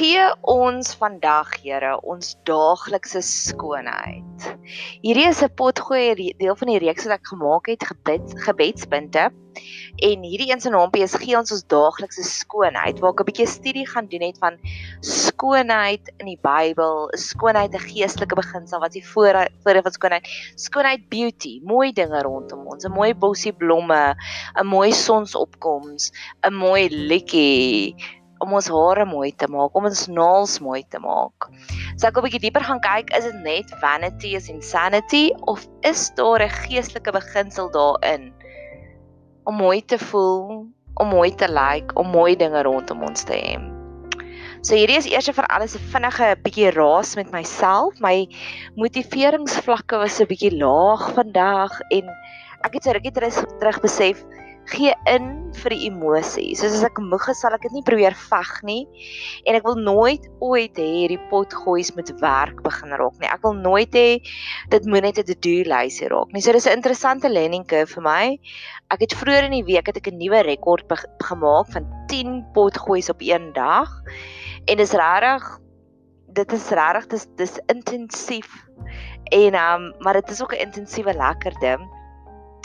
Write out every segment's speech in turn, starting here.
Gee ons vandag, Here, ons daaglikse skoonheid. Hierdie is 'n potgooi deel van die reeks wat ek gemaak het, gebed gebedspunte. En hierdie een se naampie is gee ons ons daaglikse skoonheid, waar ek 'n bietjie studie gaan doen het van skoonheid in die Bybel, skoonheid 'n geestelike beginsel wat jy voor voor van skoonheid, skoonheid beauty, mooi dinge rondom ons, 'n mooi bosie blomme, 'n mooi sonsopkoms, 'n mooi liedjie om ons hare mooi te maak, om ons naels mooi te maak. So ek wil 'n bietjie dieper gaan kyk, is dit net vanity is insanity of is daar 'n geestelike beginsel daarin om mooi te voel, om mooi te lyk, like, om mooi dinge rondom ons te hê? So hierdie is eers vir alles 'n vinnige bietjie raas met myself. My motiveringsvlakke was 'n bietjie laag vandag en ek het so rukkie terug besef gee in vir die emosie. Soos as ek moeg is, sal ek dit nie probeer veg nie. En ek wil nooit ooit hê hierdie potgoeies met werk begin raak nie. Ek wil nooit hê dit moet net 'n to-do lysie raak nie. So dis 'n interessante learning curve vir my. Ek het vroeër in die week het ek 'n nuwe rekord gemaak van 10 potgoeies op een dag. En dis regtig dit is regtig dis dis intensief. En um maar dit is ook 'n intensiewe lekker ding.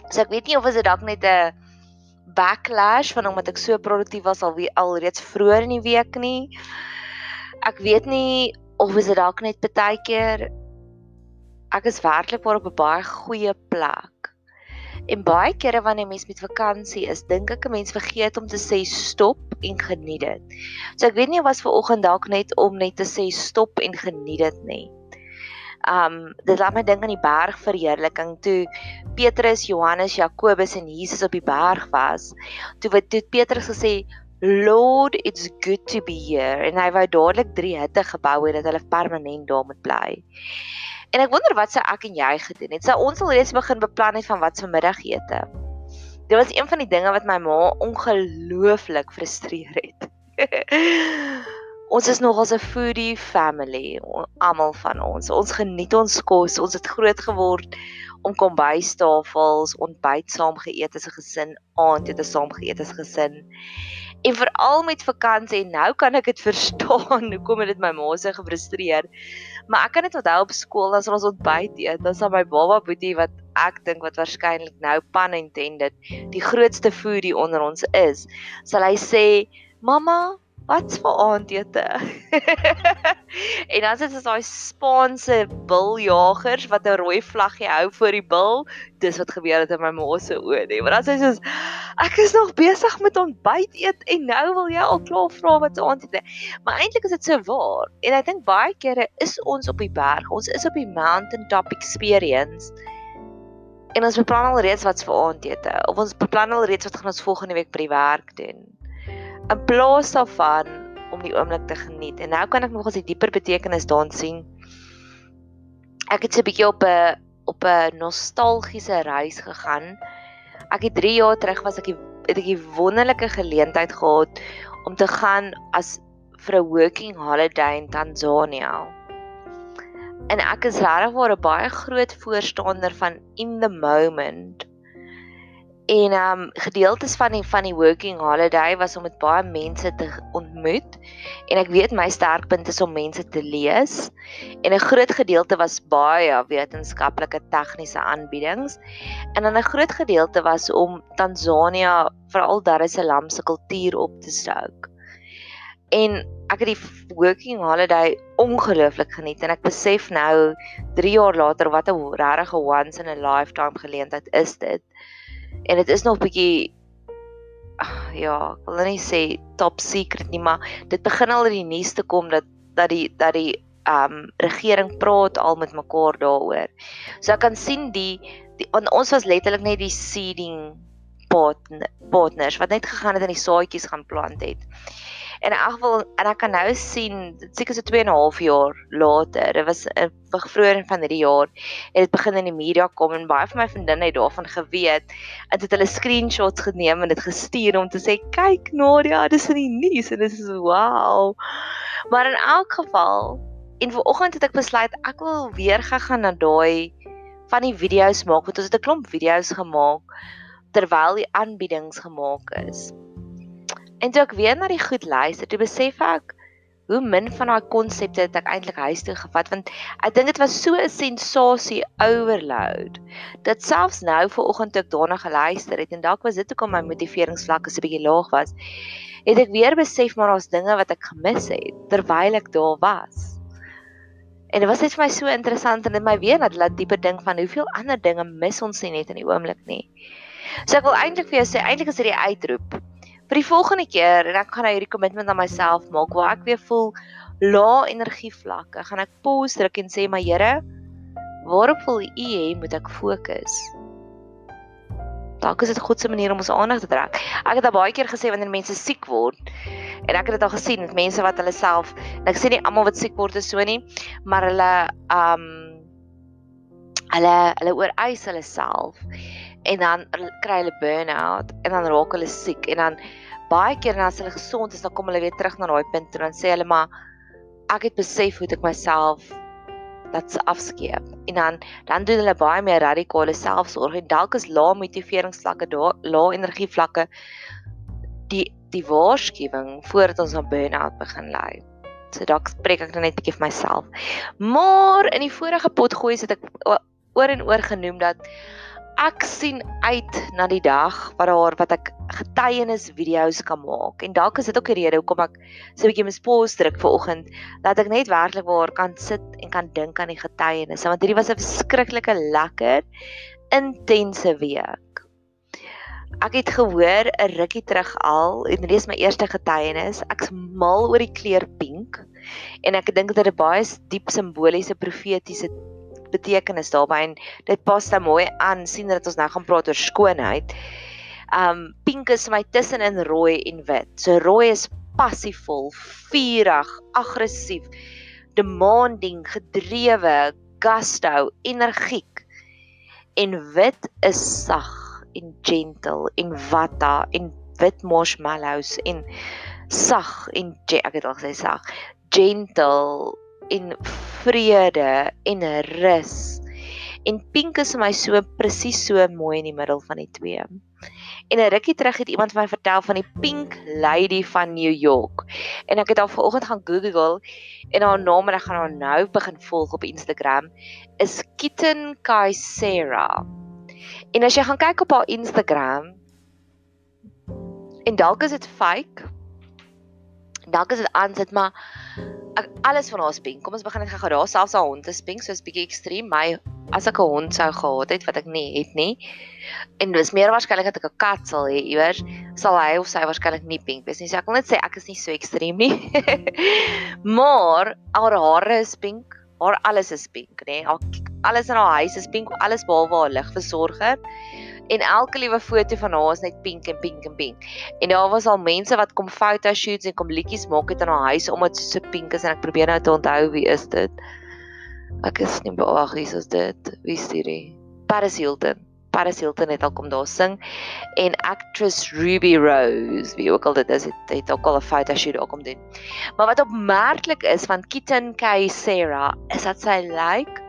So ek weet nie of dit dalk net 'n backlash van omdat ek so produktief was al al reeds vroeër in die week nie. Ek weet nie of is dit dalk net baie keer ek is werklik maar op 'n baie goeie plek. En baie kere wanneer mens met vakansie is, dink ek 'n mens vergeet om te sê stop en geniet dit. So ek weet nie of was ver oggend dalk net om net te sê stop en geniet dit nie um dit laat my dink aan die bergverheerliking toe Petrus, Johannes, Jakobus en Jesus op die berg was. Toe wat toe Petrus gesê Lord, it's good to be here en hy wou dadelik drie hitte gebou het dat hulle permanent daar moet bly. En ek wonder wat sou ek en jy gedoen het? Sou ons al reeds begin beplan het van wat se middagete? Dit was een van die dinge wat my ma ongelooflik frustreer het. Ons is nog as 'n foodie family, almal van ons. Ons geniet ons kos. Ons het groot geword om kombuistafels, ontbyt saam geëet as 'n gesin, aandete saam geëet as 'n gesin. En veral met vakansie, nou kan ek dit verstaan hoekom dit my ma so gefrustreer. Maar ek kan dit onthou op skool as ons ontbyt eet, dan sa my baba boetie wat ek dink wat waarskynlik nou pan intended die grootste foodie onder ons is, sal hy sê, "Mamma, Wat's vir aandete? en dan is dit daai Spaanse biljagers wat 'n rooi vlaggie hou voor die bil. Dis wat gebeur het in my ma se oë, nee. Maar dan sê sy soos ek is nog besig met ontbyt eet en nou wil jy al klaar vra wat se aandete. Maar eintlik is dit so waar. En ek dink baie kere is ons op die berg. Ons is op die mountain top experience. En ons beplan al reeds wat se aandete. Of ons beplan al reeds wat gaan ons volgende week by die werk doen in plaas daarvan om die oomblik te geniet. En nou kan ek nog as die dieper betekenis daarin sien. Ek het so 'n bietjie op 'n op 'n nostalgiese reis gegaan. Ek het 3 jaar terug was ek het ek 'n wonderlike geleentheid gehad om te gaan as vir 'n working holiday in Tanzanië. En ek is regtig 'n baie groot voorstander van in the moment En um gedeeltes van die van die working holiday was om met baie mense te ontmoet. En ek weet my sterkpunt is om mense te lees. En 'n groot gedeelte was baie wetenskaplike tegniese aanbiedings. En dan 'n groot gedeelte was om Tansanië, veral Dar es Salaam se kultuur op te stook. En ek het die working holiday ongelooflik geniet en ek besef nou 3 jaar later wat 'n regtig once in a lifetime geleentheid is dit en dit is nog bietjie ja, ek wil nie sê top secret nie, maar dit begin al in die nuus te kom dat dat die dat die ehm um, regering praat al met mekaar daaroor. So ek kan sien die, die on, ons was letterlik net die seeding partner, partners wat net gegaan het en die saadjies gaan plant het in elk geval en ek kan nou sien seker so 2 en 'n half jaar later dit was in vroeër van hierdie jaar het dit begin in die media kom en baie van my vriendinne het daarvan geweet en het hulle screenshots geneem en dit gestuur om te sê kyk Nadia dis in die nuus en dit is wow. Maar in elk geval en vanoggend het ek besluit ek wil weer gaan na daai van die video's maak want ons het 'n klomp video's gemaak terwyl die aanbiedings gemaak is En toe ek weer na die goed luister, toe besef ek hoe min van daai konsepte het ek eintlik huis toe gevat want ek dink dit was so 'n sensasie overload dat selfs nou vanoggend toe ek daarna geluister het en dalk was dit hoekom my motiveringsvlakke so 'n bietjie laag was het ek weer besef maar daar's dinge wat ek gemis het terwyl ek daar was. En dit was net vir my so interessant en dit my weer laat dieper dink van hoeveel ander dinge mis ons nie net in die oomblik nie. So ek wil eintlik vir jou sê eintlik is dit die uitroep vir die volgende keer en ek gaan nou hierdie kommitment aan myself maak waar ek weer voel lae energie vlakke, gaan ek pause druk en sê my Here, waarop wil U hê moet ek fokus? Dalk is dit God se manier om ons aandag te trek. Ek het al baie keer gesê wanneer mense siek word en ek het dit al gesien met mense wat hulle self, ek sê nie almal wat siek word is so nie, maar hulle um hulle hulle ooreis hulle self en dan kry hulle burn-out en dan raak hulle siek en dan baie keer as hulle gesond is dan kom hulle weer terug na daai punt toe dan sê hulle maar ek het besef hoe ek myself dat afskeep en dan dan doen hulle baie meer radikale selfsorg en dalk is lae motiveringsvlakke daar lae energievlakke die die waarskuwing voordat ons aan burn-out begin lei. So dalk spreek ek net 'n bietjie vir myself. Maar in die vorige pot gooi het ek oor en oor genoem dat ek sien uit na die dag wat daar wat ek getuienis video's kan maak en dalk is dit ook die rede hoekom ek so 'n bietjie mispos druk vir oggend dat ek net werklik waar kan sit en kan dink aan die getuienis want hierdie was 'n verskriklike lekker intense week. Ek het gehoor 'n rukkie terug al en dit is my eerste getuienis. Ek's mal oor die kleur pink en ek dink dit het 'n baie diep simboliese profetiese betekenis daarbey en dit pas dan mooi aan sien dat ons nou gaan praat oor skoonheid. Um pink is my tussenin rooi en wit. So rooi is passievol, vurig, aggressief, demanding, gedrewe, gusto, energiek. En wit is sag en gentle en vata en wit marshmallows en sag en ek het al gesê sag, gentle en vrede en rus. En pink is vir my so presies so mooi in die middel van die twee. En 'n rukkie terug het iemand vir my vertel van die Pink Lady van New York. En ek het al vanoggend gaan Google en haar naam en ek gaan haar nou begin volg op Instagram is Kitten Kaisera. En as jy gaan kyk op haar Instagram en dalk is dit fake. Dalk is dit aansit maar ek alles van haar spink. Kom ons begin net gou daar selfs haar hond te spink, soos bietjie ekstreem. My as ek 'n hond sou gehad het wat ek nie het nie. En dis meer waarskynlik dat ek 'n kat sal hê iewers, sal hy of sy waarskynlik nie pink wees nie. So ek wil net sê ek is nie so ekstreem nie. maar haar hare is pink, haar alles is pink, nê? Alles in haar huis is pink, alles behalwe haar ligversorger en elke liewe foto van haar is net pink en pink en pink. En daar was al mense wat kom foto shoots en kom liedjies maak het in haar huis omdat sy so pink is en ek probeer nou te onthou wie is dit. Ek is nie beag wie is dit? Wie is dit? Paris Hilton. Paris Hilton het al kom daar sing en actress Ruby Rose, wie ook al dit is, het, het ook al 'n foto shoot ook om doen. Maar wat opmerklik is van Kitten K Sarah is dat sy lyk like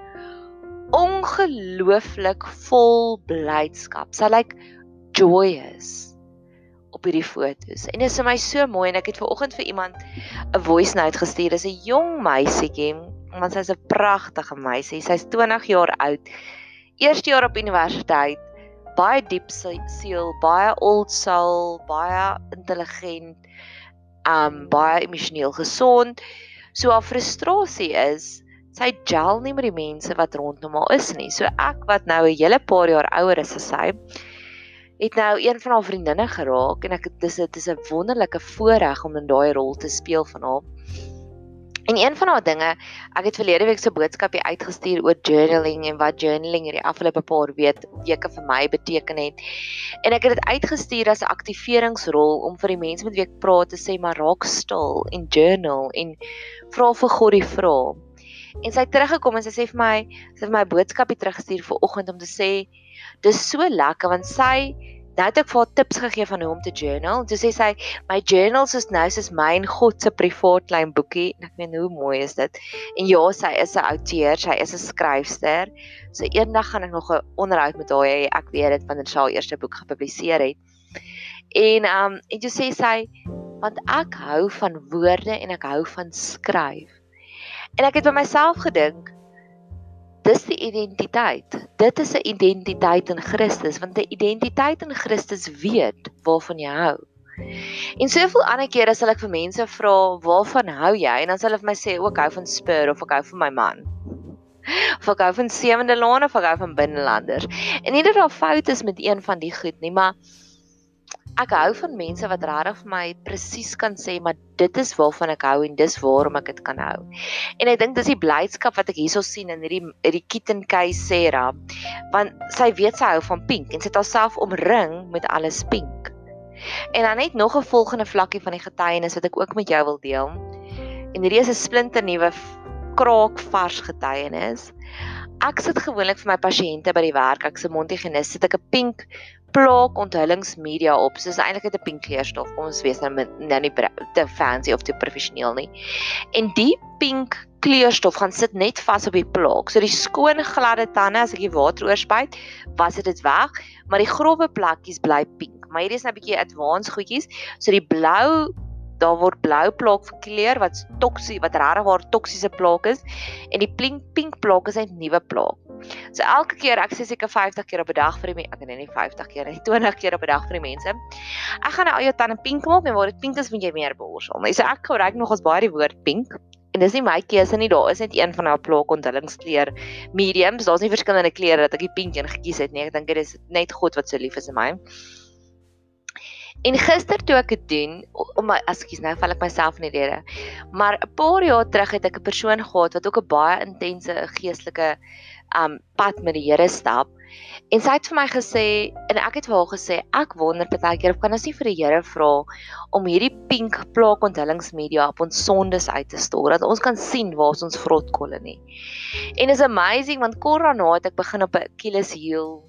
ongelooflik vol blydskap. Sy lyk like joyous op hierdie foto's. En dit is vir my so mooi en ek het ver oggend vir iemand 'n voice note gestuur. Dis 'n jong meisietjie, want sy's 'n pragtige meisie. Sy's 20 jaar oud. Eerste jaar op universiteit. Baie diep siel, baie old soul, baie intelligent, um baie emosioneel gesond. So haar frustrasie is sy gel nie met die mense wat rondom haar is nie. So ek wat nou 'n hele paar jaar ouer is as sy, het nou een van haar vriendinne geraak en ek dis dit is 'n wonderlike voorreg om in daai rol te speel van haar. En een van haar dinge, ek het verlede week so 'n boodskapie uitgestuur oor journaling en wat journaling hierdie afgelope paar weet, weke vir my beteken het. En ek het dit uitgestuur as 'n aktiveringsrol om vir die mense met wie ek praat te sê maar raak stil en journal en vra vir God die vrae. En sy het teruggekom en sy sê vir my, sy het my boodskapie teruggestuur vir oggend om te sê dis so lekker want sy nou het ek vir haar tips gegee van hoe om te journal. En toe sê sy my journals is nou soos my en God se privaat klein boekie en ek meen hoe mooi is dit. En ja, sy is 'n outeur, sy is 'n skryfster. So eendag gaan ek nog 'n onderhoud met haar hê. Ek weet dit wanneer sy haar eerste boek gepubliseer het. En um en toe sê sy want ek hou van woorde en ek hou van skryf. En ek het by myself gedink dis die identiteit. Dit is 'n identiteit in Christus want 'n identiteit in Christus weet waarvan jy hou. En soveel ander kere sal ek vir mense vra, "Waarvan hou jy?" En dan sal hulle vir my sê, "Ook hou van Spur of ek hou van my man." Of ek hou van Sewende Laan of ek hou van Binnelanders. En nie dat daar fout is met een van die goed nie, maar ek hou van mense wat regtig vir my presies kan sê maar dit is waarvan ek hou en dis waarom ek dit kan hou. En ek dink dis die blydskap wat ek hierso sien in hierdie hierdie Kitten Kay Sarah want sy weet sy hou van pink en sy het haarself omring met alles pink. En dan net nog 'n volgende vlakkie van die getuienis wat ek ook met jou wil deel. En hierdie is 'n splinte nuwe kraak vars getuienis. Ek sit gewoonlik vir my pasiënte by die werk, ek se mondhygiënis, sit ek 'n pink plaak onthullingsmedia op. So is eintlik 'n pink kleurstof. Ons weet nou nou nie te fancy of te professioneel nie. En die pink kleurstof gaan sit net vas op die plaak. So die skoon gladde tande as ek die water oorspuit, was dit weg, maar die grouwe plakkies bly pink. Maar hierdie is nou 'n bietjie advanced goedjies. So die blou daar word blou plaak verkleur wat toksie wat regtig waar toksiese plaak is en die pink pink plaak is 'n nuwe plaak. So elke keer ek sê seker 50 keer op 'n dag vir die ek nee nie 50 keer nie 20 keer op 'n dag vir die mense. Ek gaan nou al jou tande pink maak en waar dit pink is moet jy meer borsel. Nee, so ek gebruik nog ons baie die woord pink en dis nie my keuse nie daar is net een van daai plaak onthullingskleer mediums. Daar's nie verskillende kleure dat ek die pink een gekies het nie. Ek dink dit is net God wat so lief is vir my. En gister toe ek dit doen, om my ekskuus nou val ek myself in die rede. Maar 'n paar jaar terug het ek 'n persoon gehad wat ook 'n baie intense geestelike um pad met die Here stap. En sy het vir my gesê en ek het vir haar gesê ek wonder baie keer of kan ons nie vir die Here vra om hierdie pink plaak onthullingsmedia op ons sondes uit te stort dat ons kan sien waar ons vrotkolle nie. En is amazing want kort daarna het ek begin op 'n Achilles heel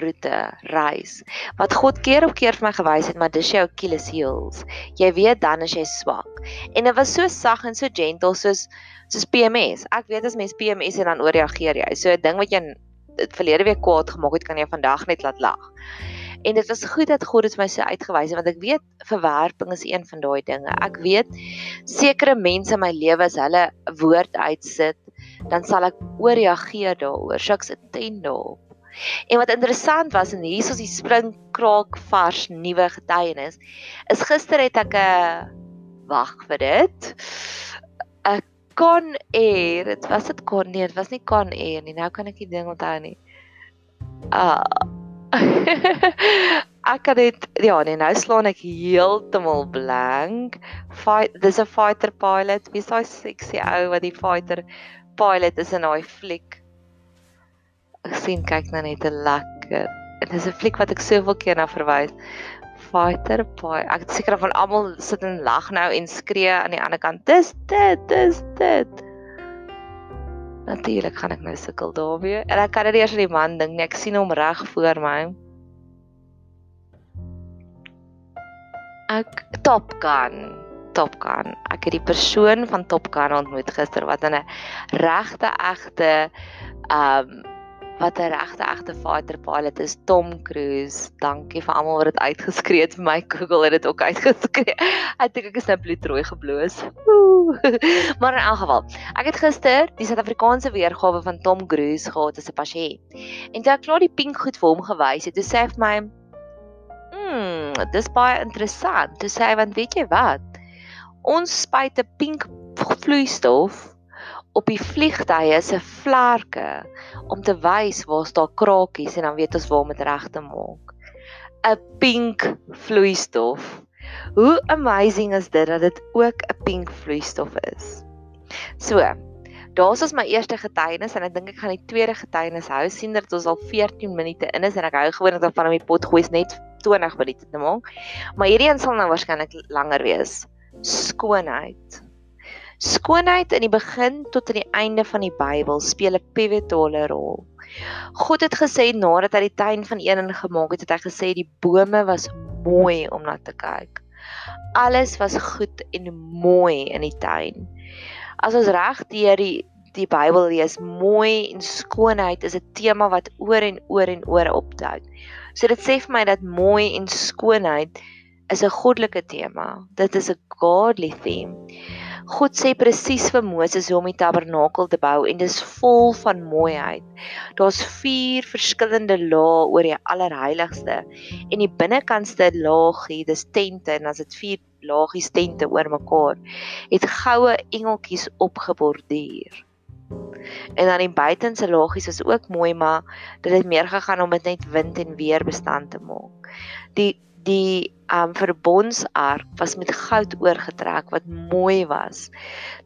roete reis. Wat God keer op keer vir my gewys het maar dis jou Achilles heels. Jy weet dan as jy swak. En dit was so sag en so gentle soos soos PMS ek weet as mens PMS en dan ooreageer jy. So 'n ding wat jy dit verlede week kwaad gemaak het kan jy vandag net laat lag. En dit was goed dat God dit vir my so uitgewys het want ek weet verwerping is een van daai dinge. Ek weet sekere mense in my lewe as hulle woord uitsit dan sal ek ooreageer daaroor. So ek's attent daarop En wat interessant was en hier is die springkraak vars nuwe getuienis. Is gister het ek 'n wag vir dit. 'n Con Air, dit was dit Con nee, dit was nie Con Air nie. Nou kan ek die ding onthou nie. Ah. ek kan dit ja, nee, nou slaan ek heeltemal blank. Fight, dis 'n fighter pilot. Wie is daai sexy ou wat die fighter pilot is in daai fliek? Sien kyk nou net 'n lekker. Dit is 'n fliek wat ek soveel keer na verwys. Fighter Boy. Ek is seker van almal sit en lag nou en skree aan die ander kant. Dis dit, dis dit. Natuurlik gaan ek nou sukkel daarmee. En ek kan dit eers aan die man dink nie. Ek sien hom reg voor my. Ek Top Gun. Top Gun. Ek het die persoon van Top Gun ontmoet gister wat 'n regte egte um wat 'n regte egte fighter pilot is Tom Cruise. Dankie vir almal wat dit uitgeskree het vir my. Google het dit ook uitgeskree. Ek dink ek is nou bloedrooi gebloos. maar in elk geval, ek het gister die Suid-Afrikaanse weergawe van Tom Cruise gehad as 'n pasiënt. En toe ek klaar die pink goed vir hom gewys het, toe sê hy vir my, "Hmm, dis baie interessant." Toe sê hy, "Want weet jy wat? Ons spuit 'n pink vloeistof op die vliegtye se vlerke om te wys waar daar krakies en dan weet ons waar om dit reg te maak. 'n Pink vloeistof. Hoe amazing is dit dat dit ook 'n pink vloeistof is. So, daar's ons my eerste getuienis en ek dink ek gaan die tweede getuienis hou sien dat ons al 14 minute in is en ek hou gewoonlik daarvan om die pot gooi net 20 minute te maak. Maar hierdie een sal nou waarskynlik langer wees. Skoonheid. Skoonheid in die begin tot aan die einde van die Bybel speel 'n pivotale rol. God het gesê nadat hy die tuin van Eden gemaak het, het hy gesê die bome was mooi om na te kyk. Alles was goed en mooi in die tuin. As ons reg deur die die Bybel lees, mooi en skoonheid is 'n tema wat oor en oor en oor opduik. So dit sê vir my dat mooi en skoonheid is 'n goddelike tema. Dit is 'n godly theme. God sê presies vir Moses hoe om die tabernakel te bou en dis vol van mooiheid. Daar's vier verskillende lae oor die allerheiligste en die binnekantste laagie, dis tente en as dit vier laagies tente oor mekaar, het goue engeltjies opgeborduur. En dan die buitense laagies is ook mooi, maar dit het meer gegaan om dit net wind en weer bestand te maak. Die die um verbondsark was met goud oorgetrek wat mooi was.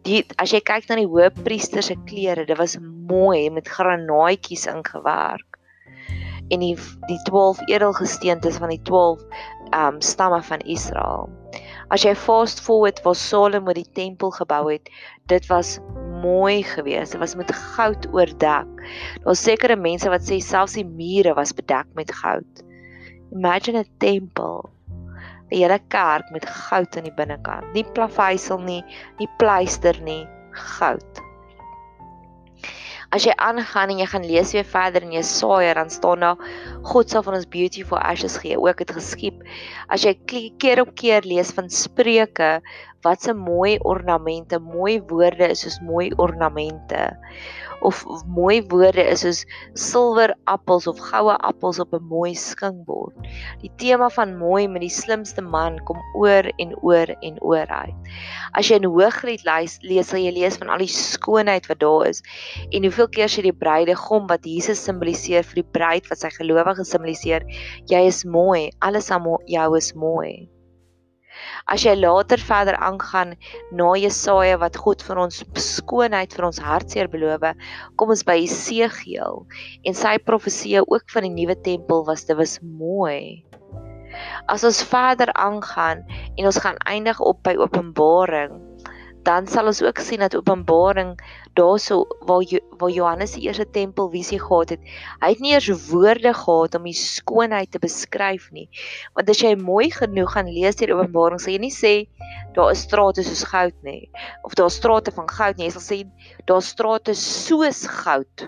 Die as jy kyk na die hoofpriester se klere, dit was mooi met granaatjies ingewerk. En die die 12 edelgesteentes van die 12 um stamme van Israel. As jy fast forward waar Salomo die tempel gebou het, dit was mooi geweest. Dit was met goud oordek. Daar's sekere mense wat sê selfs die mure was bedek met goud. Imagine 'n tempel. 'n Hele kerk met goud aan die binnekant. Nie plaveisel nie, nie pleister nie, goud. As jy aangaan en jy gaan lees weer verder in Jesaja, dan staan daar God sal van ons beautiful ashes gee, ook het geskiep. As jy keer op keer lees van Spreuke, wat se mooi ornamente, mooi woorde is soos mooi ornamente of mooi woorde is soos silwer appels of goue appels op 'n mooi skingbord. Die tema van mooi met die slimste man kom oor en oor en oor uit. As jy in Hooglied lees, lees sal jy lees van al die skoonheid wat daar is en hoeveel keer sy die bruidegom wat Jesus simboliseer vir die bruid wat sy gelowige simboliseer, jy is mooi, alles aan jou is mooi. As jy later verder aangaan na Jesaja wat God vir ons skoonheid vir ons hartseer beloof, kom ons by Esegiel en sy profesie ook van die nuwe tempel was dit was mooi. As ons verder aangaan en ons gaan eindig op by Openbaring, dan sal ons ook sien dat Openbaring daarso waar jo, waar Johannes die eerste tempel visie gehad het, hy het nie eers woorde gehad om die skoonheid te beskryf nie. Want as jy mooi genoeg gaan lees hier Openbaring, sal jy nie sê daar is strate soos goud nie of daar is strate van goud nie, jy sal sê daar is strate soos goud.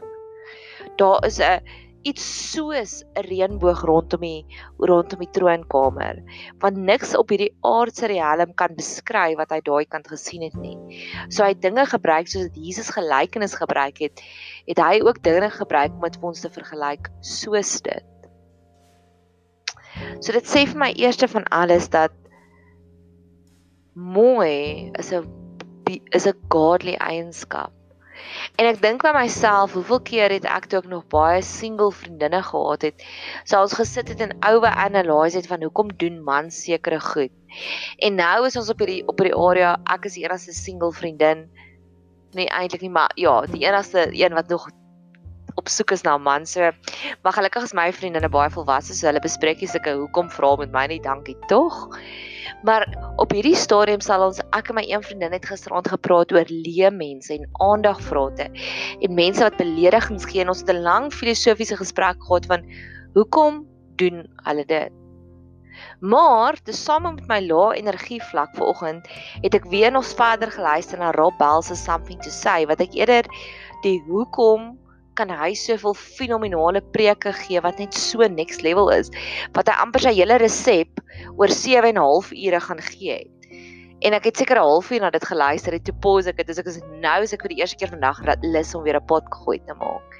Daar is 'n iets soos 'n reënboog rondom die rondom die troonkamer want niks op hierdie aardse riem kan beskryf wat hy daai kant gesien het nie. So hy dinge gebruik soos dit Jesus gelykenis gebruik het, het hy ook dinge gebruik om dit vir ons te vergelyk soos dit. So dit sê vir my eerste van alles dat mooi is 'n is 'n godly eienskap. En ek dink by myself, hoeveel keer het ek toe ek nog baie single vriendinne gehad het, sou ons gesit het en oue analyse het van hoekom doen mans sekere goed. En nou is ons op hierdie op hierdie area, ek is die enigste single vriendin. Nee, eintlik nie, maar ja, die enigste een wat nog op soek is na 'n man. So, maar gelukkig is my vriendinne baie volwasse, so hulle bespreek nie sulke hoekom vra met my nie, dankie tog. Maar op hierdie stadium sal ons ek en my een vriendin het gisteraand gepraat oor leë mense en aandagvrate en mense wat beledigings gee en ons het 'n lang filosofiese gesprek gehad van hoekom doen hulle dit? Maar tesame met my lae energie vlak vanoggend het ek weer nog verder geluister na Rob Bell se something to say wat ek eerder die hoekom kan hy soveel fenominale preke gee wat net so next level is wat hy amper sy hele resep oor 7 en 'n half ure gaan gee het. En ek het seker 'n halfuur na dit geluister het toe pause ek het dis ek is nou as ek vir die eerste keer vandag lus om weer 'n pot gegooi te maak.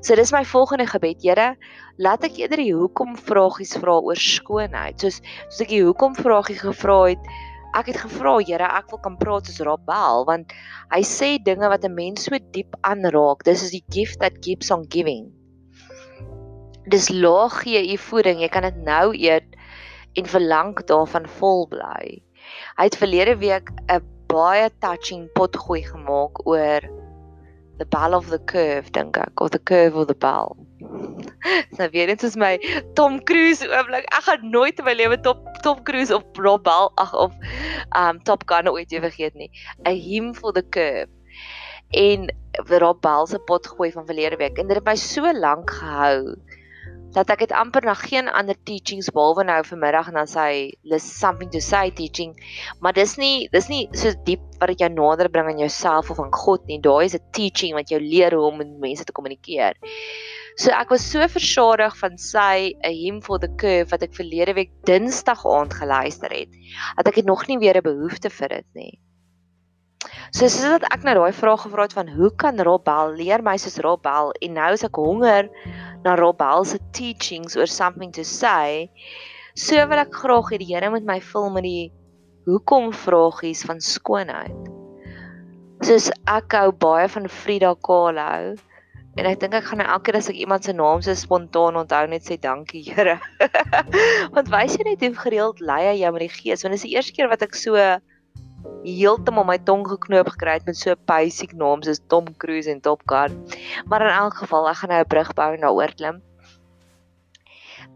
So dis my volgende gebed, Here, laat ek eerder die hoekom vragies vra oor skoonheid. Soos soos ek die hoekom vragie gevra het, ek het gevra Here, ek wil kan praat soos Rabel want hy sê dinge wat 'n mens so diep aanraak. Dis is die gift that keeps on giving. Dis laag gee u voeding. Jy kan dit nou eet en verlang daarvan vol bly. Hy het verlede week 'n baie touching potgooi gemaak oor the ball of the curve dink ek of the curve of the ball. Nou weer net soos my Tom Cruise oomblik. Ek gaan nooit in my lewe Top Tom Cruise of Rob Bell ag of um Top Gun ooit vergeet nie. A him for the curve. En Rob Bell se pot gooi van verlede week en dit het my so lank gehou dat ek het amper na geen ander teachings behalwe nou vanmiddag en dan sy list something to say teaching maar dis nie dis nie so diep wat dit jou nader bring aan jouself of aan God nie daai is 'n teaching wat jou leer hoe om met mense te kommunikeer So ek was so versadig van sy 'n hymn for the curve wat ek verlede week Dinsdag aand geluister het, dat ek het nog nie weer 'n behoefte vir dit nie. So soos dat ek nou daai vraag gevra het van hoe kan Rob Bell leer my soos Rob Bell en nou is ek honger na Rob Bell se teachings oor something to say. So wil ek graag hê die Here moet my vul met die hoekom vragies van skoonheid. Soos ek hou baie van Frida Kahlo en ek dink ek gaan nou elke keer as ek iemand se naam so spontaan onthou net sê dankie Here. Want wys jy net hoe gereeld lei hy jou met die gees want dit is die eerste keer wat ek so heeltemal my tong geknoop gekry het met so basic naam soos Tom Cruise en Top Gun. Maar in elk geval, ek gaan nou 'n brug bou en daaroor klim.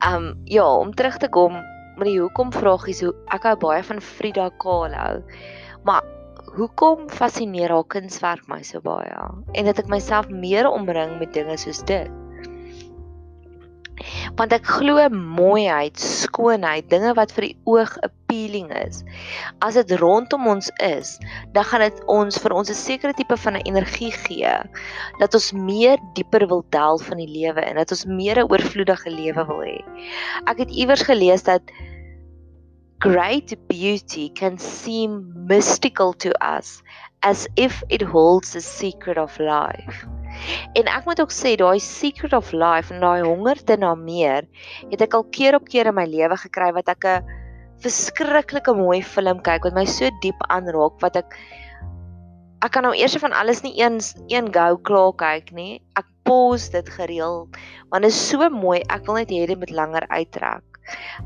Um ja, om terug te kom met die hoekom vragies, hoe ek hou baie van Frida Kahlo. Maar hoekom fascineer haar kunswerk my so baie? En dat ek myself meer omring met dinge soos dit. Want ek glo mooiheid, skoonheid, dinge wat vir die oog appealing is. As dit rondom ons is, dan gaan dit ons vir ons 'n sekere tipe van 'n energie gee dat ons meer dieper wil delf van die lewe en dat ons meer 'n oorvloedige lewe wil hê. Ek het iewers gelees dat great beauty can seem mystical to us as if it holds the secret of life. En ek moet ook sê daai secret of life en daai honger te na meer het ek al keer op keer in my lewe gekry wat ek 'n verskriklike mooi film kyk wat my so diep aanraak wat ek ek kan nou eers van alles nie eens een go klaar kyk nie. Ek pause dit gereeld want dit is so mooi. Ek wil net hê dit moet langer uittrek.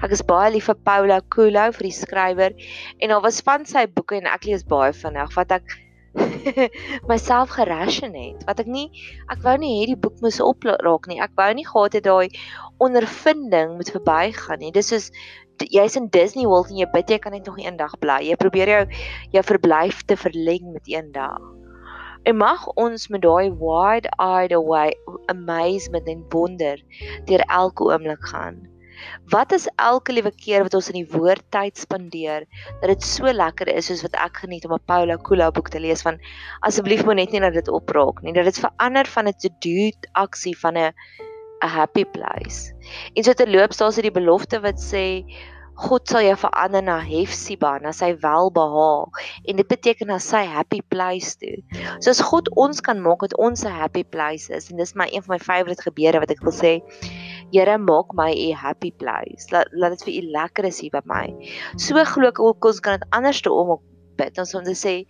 Ek is baie lief vir Paulo Coelho vir die skrywer en daar was van sy boeke en ek lees baie vinnig wat ek myself geration het wat ek nie ek wou nie hierdie boek moes opraak nie. Ek wou nie gehad het daai ondervinding moet verbygaan nie. Dis is jy's in Disney World en jy bid jy kan net nog eendag bly. Jy probeer jou jou verblyf te verleng met een dag en mag ons met daai wide eyed away amazement en wonder deur elke oomblik gaan Wat is elke liewe keer wat ons in die woord tyd spandeer dat dit so lekker is soos wat ek geniet om 'n Paulo Coelho boek te lees van asseblief moet net nie dat dit opraak nie dat dit verander van 'n to-do aksie van 'n 'n happy place. En so terloops daar is dit die belofte wat sê God sal jou verander na Hefsiba, na sy welbehaag en dit beteken na sy happy place toe. So as God ons kan maak dat ons 'n happy place is en dis my een van my favourite gebede wat ek wil sê Here maak my 'n happy place. Laat laat dit vir u lekker is hier by my. So glo ek ook ons kan dit anders te om bid. Ons om te sê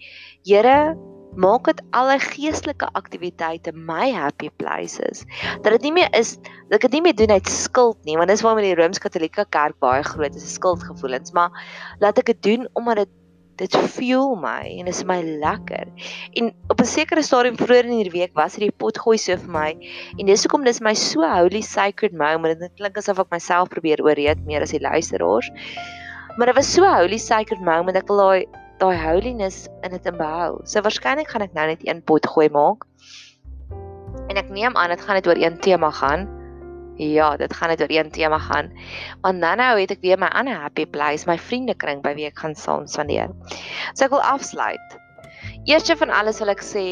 Here maak dit alle geestelike aktiwiteite my happy places. Dat dit nie meer is dat ek dit nie meer doen uit skuld nie, want dis waarom die Rooms-Katolieke Kerk baie groot is, skuldgevoelens, maar laat ek dit doen omdat dit dit fuel my en dit is my lekker. En op 'n sekere stadium vroeër in hierdie week was hierdie pot gooi so vir my en dis hoekom dis my so holy sacred moment. Dit klink asof ek myself probeer ooreed meer as die luisteraars. Maar dit was so holy sacred moment. Ek wil daai daai holiness in dit inbehou. So waarskynlik gaan ek nou net een pot gooi maak. En ek neem aan dit gaan net oor een tema gaan. Ja, dit gaan net oor een tema gaan. Want dan nou het ek weer my ander happy place, my vriendekring by wie ek gaan saam spandeer. So ek wil afsluit. Eerste van alles wil ek sê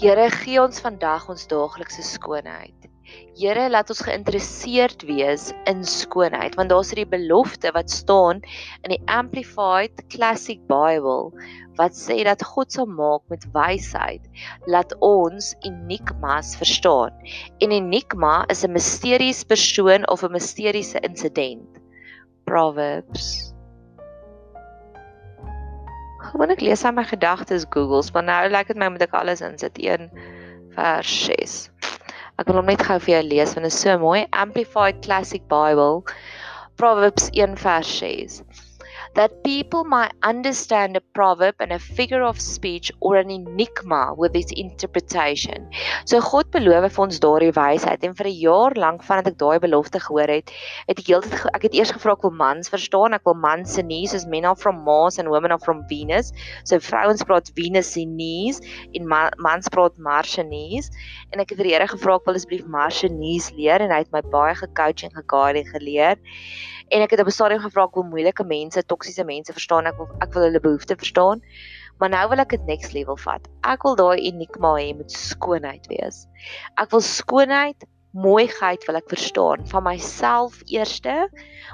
Here gee ons vandag ons daaglikse skoonheid. Here laat ons geïnteresseerd wees in skoonheid want daar's hierdie belofte wat staan in die Amplified Classic Bible wat sê dat God sal maak met wysheid laat ons enigmas verstaan. En enigma is 'n misterieuse persoon of 'n misteriese insident. Proverbs. Gewoon ek lees aan my gedagtes Googles, maar nou lyk dit my moet ek alles insit 1 vers 6. Ek wil hom net gou vir jou lees want dit is so mooi. Amplified Classic Bible. Proverbs 1 vers 6 that people might understand a proverb and a figure of speech or an enigma with its interpretation. So God beloof vir ons daardie wysheid en vir 'n jaar lank vandat ek daai belofte gehoor het, het ek heeltyd ek het eers gevra ek wil mans verstaan, ek wil mans se knees as men are from Mars and women are from Venus. So vrouens praat Venus se knees en mans praat Mars se knees en ek het vir die Here gevra ek wil asseblief Mars se knees leer en hy het my baie gecoach en geguide en geleer en ek het op 'n stadium gevra ek wil moeilike mense, toksiese mense verstaan, ek wil ek wil hulle behoeftes verstaan. Maar nou wil ek dit next level vat. Ek wil daai enigma hê met skoonheid wees. Ek wil skoonheid mooiheid wil ek verstaan van myself eerste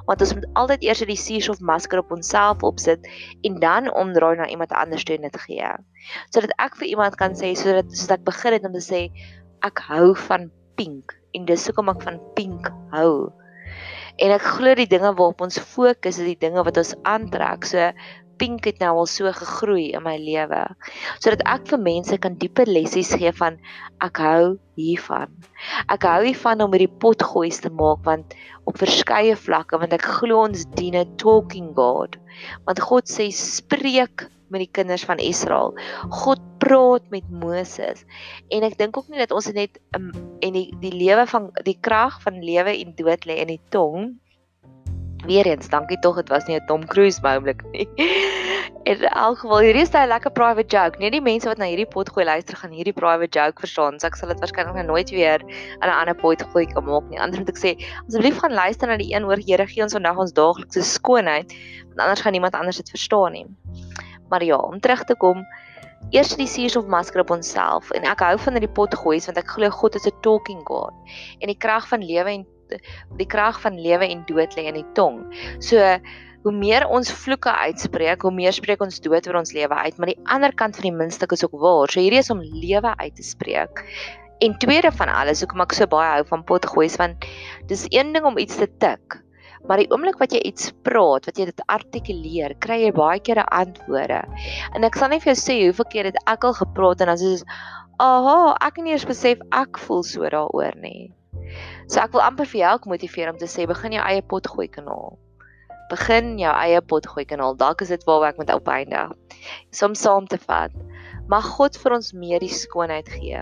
want ons moet altyd eers die seers of masker op onsself opsit en dan omdraai na iemand anders toe en dit gee sodat ek vir iemand kan sê sodat soos ek begin het om te sê ek hou van pink en dis hoekom ek van pink hou en ek glo die dinge waarop ons fokus is die dinge wat ons aantrek so pink het nou al so gegroei in my lewe sodat ek vir mense kan dieper lessies gee van ek hou hiervan. Ek hou hiervan om hierdie potgoeis te maak want op verskeie vlakke want ek glo ons dien 'n talking God. Want God sê spreek met die kinders van Israel. God praat met Moses. En ek dink ook nie dat ons net um, en die die lewe van die krag van lewe en dood lê in die tong Weereens, dankie tog, dit was nie 'n Tom Cruise oomblik nie. In elk geval, hierdie is 'n lekker private joke. Nee, die mense wat na hierdie pot gooi luister gaan hierdie private joke verstaan. So ek sal dit waarskynlik nooit weer in 'n ander pot gooi kan maak nie. Anders moet ek sê, asseblief gaan luister na die een oor Here gee ons vandag ons daaglikse skoonheid, want anders gaan niemand anders dit verstaan nie. Maar ja, om terug te kom, eers die seers of masker op onsself en ek hou van hierdie pot gooi want ek glo God is 'n talking God en die krag van lewe en die krag van lewe en dood lê in die tong. So hoe meer ons vloeke uitspreek, hoe meer spreek ons dood oor ons lewe uit, maar die ander kant van die muntstuk is ook waar. So hierdie is om lewe uit te spreek. En tweede van alles, hoekom ek so baie hou van potgoeis want dis een ding om iets te tik. Maar die oomblik wat jy iets praat, wat jy dit artikuleer, kry jy baie keer antwoorde. En ek sal net vir jou sê hoeveel keer het ek al gepraat en dan jy, "Aha, ek het nie eens besef ek voel so daaroor nie." So ek wil amper vir jou ook motiveer om te sê begin jou eie pot gooi kanaal. Begin jou eie pot gooi kanaal. Dalk is dit waar ek met opeindig. Som saam te vat. Mag God vir ons meer die skoonheid gee.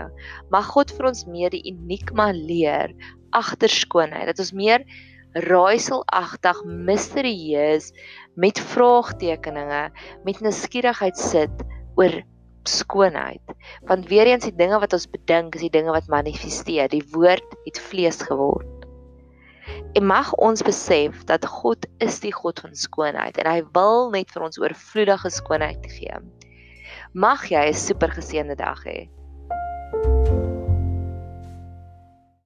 Mag God vir ons meer die enigma leer agter skoonheid. Dat ons meer raaiselagtig, misterieus met vraagtekeninge, met nuuskierigheid sit oor skoonheid. Want weer eens die dinge wat ons bedink, is die dinge wat manifesteer. Die woord het vlees geword. En mag ons besef dat God is die God van skoonheid en hy wil net vir ons oorvloedige skoonheid gee. Mag jy 'n super geseënde dag hê.